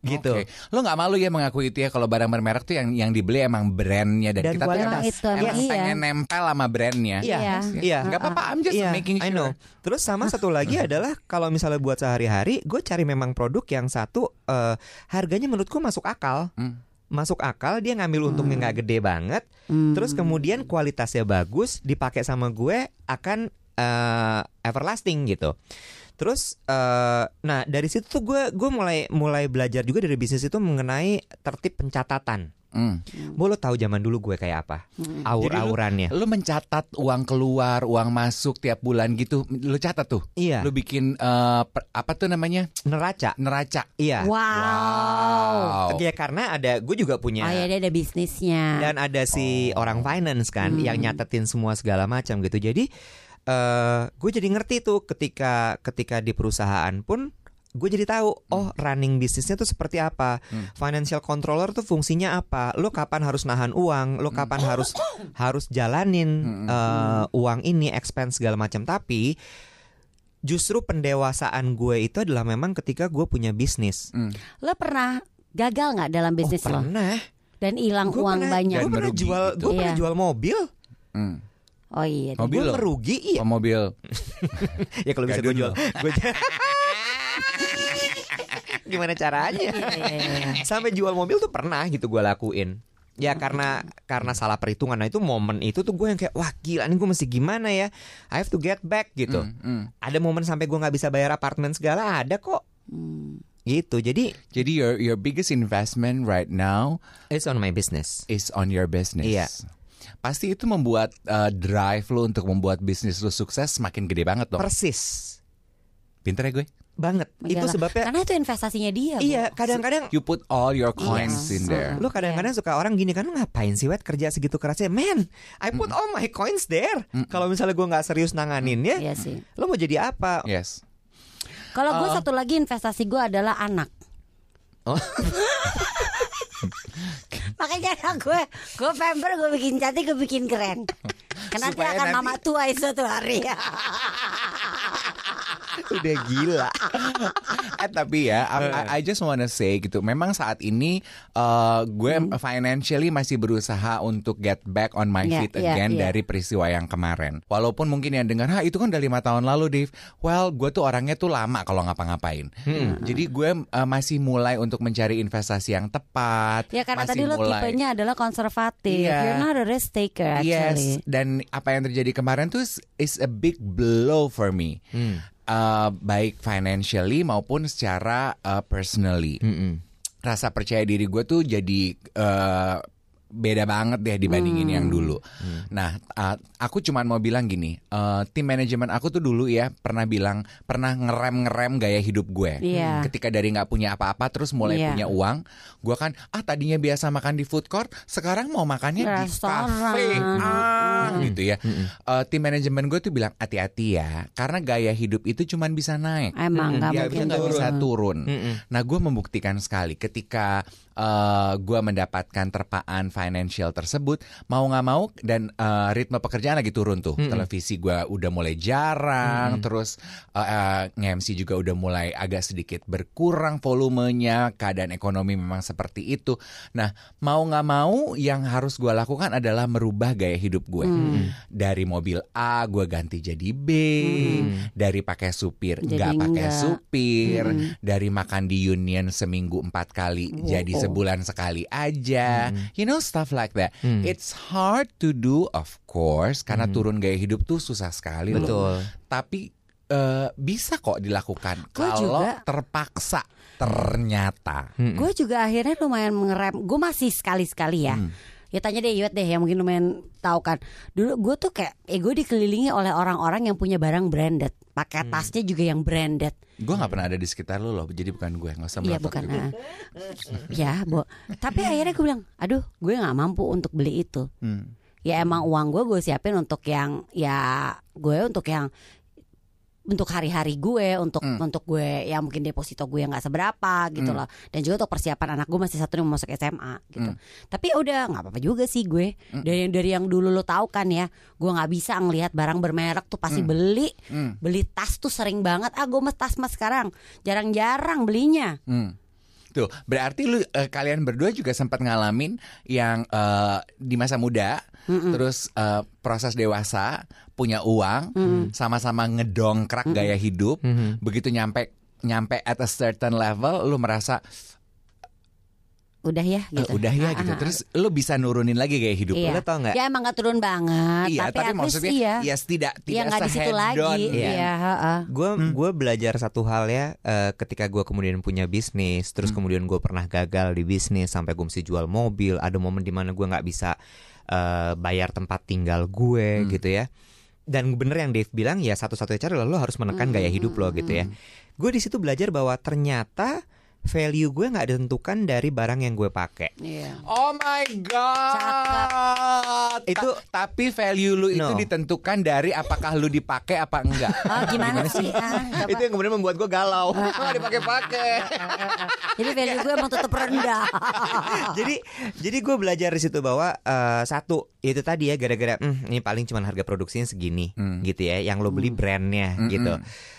Speaker 3: Gitu.
Speaker 2: Oke. Lo nggak malu ya mengakui itu ya kalau barang bermerek tuh yang yang dibeli emang brandnya dan,
Speaker 3: Dan
Speaker 2: kita tuh
Speaker 3: kualitas.
Speaker 2: emang,
Speaker 1: Emang itu,
Speaker 2: emang
Speaker 1: iya.
Speaker 2: pengen nempel sama brandnya.
Speaker 3: Iya,
Speaker 1: Iya.
Speaker 3: iya.
Speaker 2: Nggak apa-apa, I'm just
Speaker 3: Iya,
Speaker 2: making
Speaker 3: I
Speaker 2: sure.
Speaker 3: know. Terus sama satu lagi [laughs] adalah kalau misalnya buat sehari-hari, gue cari memang produk yang satu eh, harganya menurutku masuk akal.
Speaker 2: Hmm.
Speaker 3: Masuk akal, dia ngambil untungnya nggak gede banget.
Speaker 1: Hmm.
Speaker 3: Terus kemudian kualitasnya bagus, dipakai sama gue akan eh, everlasting gitu. Terus, eh, nah dari situ tuh gue gue mulai mulai belajar juga dari bisnis itu mengenai tertib pencatatan.
Speaker 2: Hmm.
Speaker 3: Bo lo tahu zaman dulu gue kayak apa? Aur-aurannya.
Speaker 2: Lu mencatat uang keluar, uang masuk tiap bulan gitu. Lu catat tuh.
Speaker 3: Iya.
Speaker 2: Lu bikin eh, per- apa tuh namanya?
Speaker 3: Neraca.
Speaker 2: Neraca.
Speaker 3: Iya.
Speaker 1: Wow.
Speaker 3: Ya karena ada gue juga punya
Speaker 1: Oh ya dia ada bisnisnya.
Speaker 3: dan ada si
Speaker 2: Oh.
Speaker 3: orang finance kan
Speaker 1: Hmm.
Speaker 3: yang nyatetin semua segala macam gitu. Jadi eh gue jadi ngerti tuh ketika ketika di perusahaan pun gue jadi tahu oh running bisnisnya tuh seperti apa
Speaker 2: Hmm.
Speaker 3: financial controller tuh fungsinya apa lo kapan harus nahan uang lo kapan harus harus jalanin
Speaker 2: Hmm.
Speaker 3: eh, uang ini expense segala macam tapi justru pendewasaan gue itu adalah memang ketika gue punya bisnis
Speaker 2: Hmm.
Speaker 1: Lo pernah gagal nggak dalam bisnis
Speaker 3: oh,
Speaker 1: lo?
Speaker 3: pernah
Speaker 1: dan hilang uang
Speaker 3: pernah-
Speaker 1: banyak.
Speaker 3: Gue
Speaker 2: Dan
Speaker 3: pernah jual,
Speaker 2: gitu.
Speaker 3: gue pernah
Speaker 1: Iya.
Speaker 3: jual mobil.
Speaker 2: Hmm.
Speaker 1: Oh iya.
Speaker 2: Mobil
Speaker 3: Gue merugi, iya.
Speaker 2: Oh, mobil. [laughs]
Speaker 3: Ya kalau bisa gue jual, [laughs] gue [laughs] gimana caranya?
Speaker 1: Iya, iya, iya.
Speaker 3: Sampai jual mobil tuh pernah gitu gue lakuin. Ya karena karena salah perhitungan. Nah itu momen itu tuh gue yang kayak wah gila nih gue mesti gimana ya? I have to get back gitu.
Speaker 2: Hmm, hmm.
Speaker 3: Ada momen sampai gue nggak bisa bayar apartemen segala ada kok.
Speaker 1: Hmm.
Speaker 3: Gitu. Jadi
Speaker 2: Jadi your your biggest investment right now
Speaker 3: it's on my business.
Speaker 2: is on your business.
Speaker 3: Iya.
Speaker 2: Pasti itu membuat uh, drive lo untuk membuat bisnis lo sukses semakin gede banget dong.
Speaker 3: Persis.
Speaker 2: Pinter ya gue.
Speaker 3: Banget. Itu sebabnya
Speaker 1: Karena itu investasinya dia.
Speaker 3: Iya, kadang-kadang
Speaker 2: You put all your coins
Speaker 1: Yes.
Speaker 2: in there.
Speaker 3: Lu kadang-kadang suka orang gini kan lu ngapain sih wet kerja segitu kerasnya Man I put all my coins there Kalau misalnya gue nggak serius nanganinnya
Speaker 1: Iya sih.
Speaker 3: Lu mau jadi apa
Speaker 2: Yes.
Speaker 1: Kalau gue
Speaker 2: Oh.
Speaker 1: satu lagi investasi gue adalah anak.
Speaker 3: Oh. [laughs]
Speaker 1: Makanya gue, gue pamper, gue bikin cantik, gue bikin keren. [laughs] Karena nanti akan
Speaker 2: nanti-
Speaker 1: mama tua suatu hari. [laughs]
Speaker 3: Udah gila
Speaker 2: eh tapi ya, I, I- I just wanna say gitu. Memang saat ini uh, gue
Speaker 1: Hmm.
Speaker 2: financially masih berusaha untuk get back on my
Speaker 1: Yeah,
Speaker 2: feet
Speaker 1: yeah,
Speaker 2: again
Speaker 1: yeah.
Speaker 2: dari peristiwa yang kemarin. Walaupun mungkin yang dengar, ha itu kan udah lima tahun lalu, Dave. Well, gue tuh orangnya tuh lama kalau ngapa-ngapain.
Speaker 1: Hmm.
Speaker 2: Jadi gue uh, masih mulai untuk mencari investasi yang tepat.
Speaker 1: ya karena
Speaker 2: masih
Speaker 1: tadi lo
Speaker 2: mulai-
Speaker 1: tipenya adalah konservatif.
Speaker 2: Iya.
Speaker 1: You're not a risk taker actually.
Speaker 2: Yes, dan apa yang terjadi kemarin tuh is- is a big blow for me.
Speaker 3: Hmm.
Speaker 2: Uh, baik financially maupun secara uh, personally. Rasa percaya diri gue tuh jadi uh, beda banget deh dibandingin
Speaker 1: Hmm.
Speaker 2: yang dulu. Nah, uh, aku cuman mau bilang gini, uh, tim manajemen aku tuh dulu ya pernah bilang pernah ngerem ngerem gaya hidup gue.
Speaker 1: Iya.
Speaker 2: Ketika dari nggak punya apa-apa terus mulai
Speaker 1: Iya.
Speaker 2: punya uang, gue kan ah tadinya biasa makan di food court, sekarang mau makannya di
Speaker 1: Restoran.
Speaker 2: cafe. Ah,
Speaker 1: Mm.
Speaker 2: gitu ya. Uh, tim manajemen gue tuh bilang hati-hati ya, karena gaya hidup itu cuman bisa naik.
Speaker 1: Emang nggak
Speaker 2: Dia
Speaker 1: mungkin
Speaker 2: nggak
Speaker 1: turun.
Speaker 2: bisa turun.
Speaker 3: Mm-mm.
Speaker 2: Nah, gue membuktikan sekali ketika uh, gue mendapatkan terpaan financial tersebut, mau nggak mau dan uh, ritme pekerjaan lagi turun tuh. Televisi gue udah mulai jarang, terus uh, uh, nge-MC juga udah mulai agak sedikit berkurang volumenya. Keadaan ekonomi memang seperti itu. Nah, mau nggak mau yang harus gue lakukan adalah merubah gaya hidup gue. Dari mobil A gue ganti jadi B, dari pakai supir
Speaker 1: Jadi
Speaker 2: nggak pakai
Speaker 1: enggak.
Speaker 2: supir, dari makan di Union seminggu empat kali jadi sebulan sekali aja, you know stuff like that. It's hard to do of course karena turun gaya hidup tuh susah sekali loh.
Speaker 3: Betul.
Speaker 2: Tapi eh, bisa kok dilakukan
Speaker 1: Gua
Speaker 2: kalau
Speaker 1: juga.
Speaker 2: terpaksa ternyata.
Speaker 1: Gue juga akhirnya lumayan mengerem. Gue masih sekali-sekali ya.
Speaker 2: Hmm.
Speaker 1: Ya tanya deh Yud deh yang mungkin lumayan tahu kan. Dulu gue tuh kayak eh gue dikelilingi oleh orang-orang yang punya barang branded. Pakai
Speaker 2: Hmm.
Speaker 1: tasnya juga yang branded.
Speaker 2: Gue nggak pernah ada di sekitar lu loh, jadi bukan gue nggak usah
Speaker 1: Iya bukan ah. Ya Bo Tapi akhirnya gue bilang Aduh gue gak mampu untuk beli itu
Speaker 2: Hmm.
Speaker 1: Ya emang uang gue gue siapin untuk yang Ya gue untuk yang untuk hari-hari gue untuk
Speaker 2: Hmm.
Speaker 1: untuk gue yang mungkin deposito gue yang nggak seberapa gitu loh. Dan juga untuk persiapan anak gue masih satu yang mau masuk SMA gitu.
Speaker 2: Hmm.
Speaker 1: tapi ya udah nggak apa-apa juga sih gue. Dari yang dari yang dulu lo tahu kan ya gue nggak bisa ngelihat barang bermerek tuh pasti beli.
Speaker 2: Hmm.
Speaker 1: beli tas tuh sering banget. Ah gue mas tas mas sekarang. Jarang-jarang belinya.
Speaker 2: Hmm. Tuh, berarti lu eh, kalian berdua juga sempat ngalamin yang eh, di masa muda, terus eh, proses dewasa, punya uang, sama-sama ngedongkrak gaya hidup, begitu nyampe nyampe at a certain level, lu merasa
Speaker 1: udah ya
Speaker 2: "Eh,
Speaker 1: gitu
Speaker 2: udah ya
Speaker 1: Ah,
Speaker 2: gitu.
Speaker 1: ah, ah.
Speaker 2: Terus lu bisa nurunin lagi gaya hidup
Speaker 1: Iya.
Speaker 2: lu.
Speaker 3: Lo tau nggak?
Speaker 1: Ya emang gak turun banget,
Speaker 2: Iya,
Speaker 1: tapi,
Speaker 2: tapi maksudnya
Speaker 1: iya.
Speaker 2: ya tidak
Speaker 1: Iya
Speaker 2: tidak
Speaker 1: nggak di situ
Speaker 2: se-head
Speaker 1: lagi.
Speaker 3: Iya.
Speaker 1: Iya, heeh.
Speaker 3: Gue gue belajar satu hal ya eh, ketika gue kemudian punya bisnis, terus kemudian gue pernah gagal di bisnis sampai gue mesti jual mobil. Ada momen di mana gue nggak bisa eh, bayar tempat tinggal gue gitu ya. Dan bener yang Dave bilang ya satu-satunya cara lo harus menekan gaya hidup lo gitu ya. Gue di situ belajar bahwa ternyata value gue nggak ditentukan dari barang yang gue pakai.
Speaker 1: Iya.
Speaker 2: Oh my god.
Speaker 3: Itu-
Speaker 2: Ta- tapi value lu itu
Speaker 3: No.
Speaker 2: ditentukan dari apakah lu dipakai apa enggak. [laughs]
Speaker 1: Oh, gimana sih? Ah.
Speaker 3: Itu yang kemudian membuat gue galau. Nggak dipakai-pakai.
Speaker 1: Jadi value gue emang tetap rendah. [laughs]
Speaker 3: jadi jadi gue belajar di situ bahwa eh, satu itu tadi ya gara-gara "Hmm, ini paling cuma harga produksinya segini
Speaker 2: Hmm.
Speaker 3: gitu ya yang lo beli brandnya
Speaker 2: Mm-mm.
Speaker 3: gitu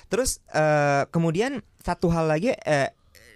Speaker 3: terus eh, kemudian satu hal lagi eh,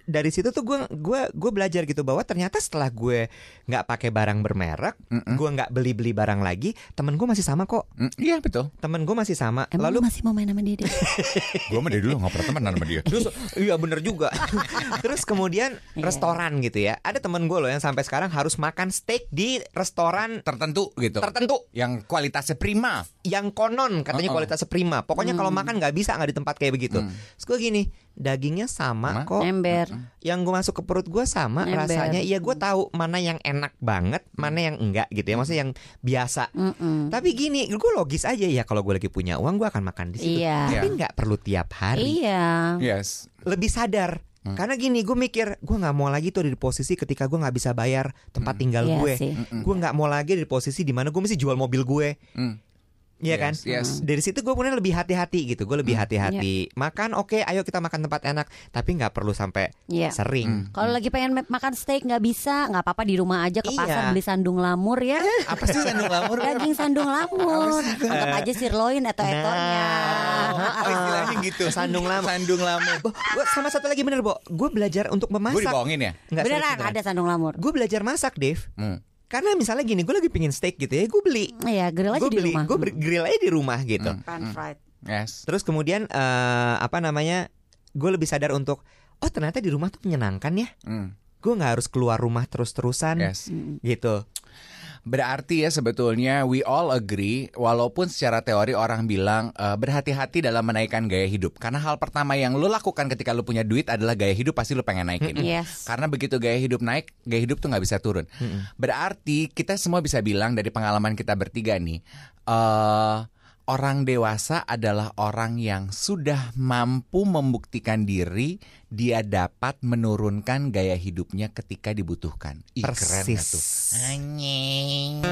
Speaker 3: dari situ tuh gue gua gue belajar gitu bahwa ternyata setelah gue nggak pakai barang bermerek, gue nggak beli beli barang lagi, temen gue masih sama kok.
Speaker 2: Mm, Iya betul.
Speaker 3: Temen gue masih sama.
Speaker 1: Emang
Speaker 3: Lalu
Speaker 1: lu masih mau main sama dia? [laughs]
Speaker 2: Gue sama dia dulu nggak pernah temenan sama dia.
Speaker 3: Terus iya bener juga. [laughs] Terus kemudian
Speaker 1: Iya.
Speaker 3: restoran gitu ya. Ada temen gue loh yang sampai sekarang harus makan steak di restoran
Speaker 2: Tertentu gitu.
Speaker 3: tertentu
Speaker 2: Yang kualitasnya prima.
Speaker 3: yang konon katanya
Speaker 2: Uh-uh.
Speaker 3: kualitasnya prima. Pokoknya kalau makan nggak bisa nggak di tempat kayak begitu. Terus gue gini, dagingnya sama
Speaker 2: Sama.
Speaker 3: kok.
Speaker 1: Ember.
Speaker 3: Yang gue masuk ke perut gue sama
Speaker 1: Ember.
Speaker 3: rasanya. Iya gue tahu mana yang enak banget, mana yang enggak gitu ya. Maksudnya yang biasa.
Speaker 1: Mm-mm.
Speaker 3: Tapi gini, gue logis aja ya kalau gue lagi punya uang gue akan makan di situ.
Speaker 1: Iya.
Speaker 3: Tapi nggak perlu tiap hari.
Speaker 1: Iya.
Speaker 2: Yes.
Speaker 3: Lebih sadar.
Speaker 2: Hmm.
Speaker 3: Karena gini, gue mikir gue nggak mau lagi tuh ada di posisi ketika gue nggak bisa bayar tempat tinggal
Speaker 1: Iya
Speaker 3: gue.
Speaker 1: sih.
Speaker 3: Gue nggak mau lagi ada di posisi di mana gue mesti jual mobil gue.
Speaker 2: Mm.
Speaker 3: Iya kan?
Speaker 2: Yes, yes.
Speaker 3: Dari situ gue kemudian lebih hati-hati gitu. Gue lebih hati-hati. Makan oke, ayo kita makan tempat enak. Tapi nggak perlu sampai
Speaker 1: Iya.
Speaker 3: sering.
Speaker 1: Kalau lagi pengen ma- makan steak nggak bisa, nggak apa-apa di rumah aja ke
Speaker 3: Iya.
Speaker 1: pasar beli sandung lamur ya. [laughs]
Speaker 2: Apa sih sandung lamur?
Speaker 1: Daging sandung lamur. Anggap aja sirloin atau etonya.
Speaker 2: Oh istilahnya gitu.
Speaker 3: Sandung lamur.
Speaker 2: Sandung lamur.
Speaker 3: Bo, gua sama satu lagi bener, Bo. Gue belajar untuk
Speaker 2: Gue
Speaker 3: memasak.
Speaker 2: dibohongin ya.
Speaker 3: Nggak,
Speaker 1: Beneran ada sandung lamur.
Speaker 3: Gue belajar masak, Dave.
Speaker 2: Hmm.
Speaker 3: Karena misalnya gini, gue lagi pingin steak gitu ya, gue beli.
Speaker 1: Iya, grill aja
Speaker 3: Gue
Speaker 1: di
Speaker 3: beli,
Speaker 1: rumah.
Speaker 3: gue grill aja di rumah gitu.
Speaker 1: Pan fried.
Speaker 2: Yes.
Speaker 3: Terus kemudian eh, apa namanya? Gue lebih sadar untuk, oh ternyata di rumah tuh menyenangkan ya.
Speaker 2: Mm.
Speaker 3: Gue nggak harus keluar rumah terus-terusan,
Speaker 2: Yes.
Speaker 3: gitu.
Speaker 2: Berarti ya sebetulnya we all agree walaupun secara teori orang bilang eh, berhati-hati dalam menaikkan gaya hidup. Karena hal pertama yang lo lakukan ketika lo punya duit adalah gaya hidup pasti lo pengen naikin.
Speaker 1: Yes.
Speaker 2: Karena begitu gaya hidup naik, gaya hidup tuh nggak bisa turun. Berarti kita semua bisa bilang dari pengalaman kita bertiga nih, eh orang dewasa adalah orang yang sudah mampu membuktikan diri dia dapat menurunkan gaya hidupnya ketika dibutuhkan. Ih, keren?
Speaker 3: Persis.
Speaker 2: Anjing.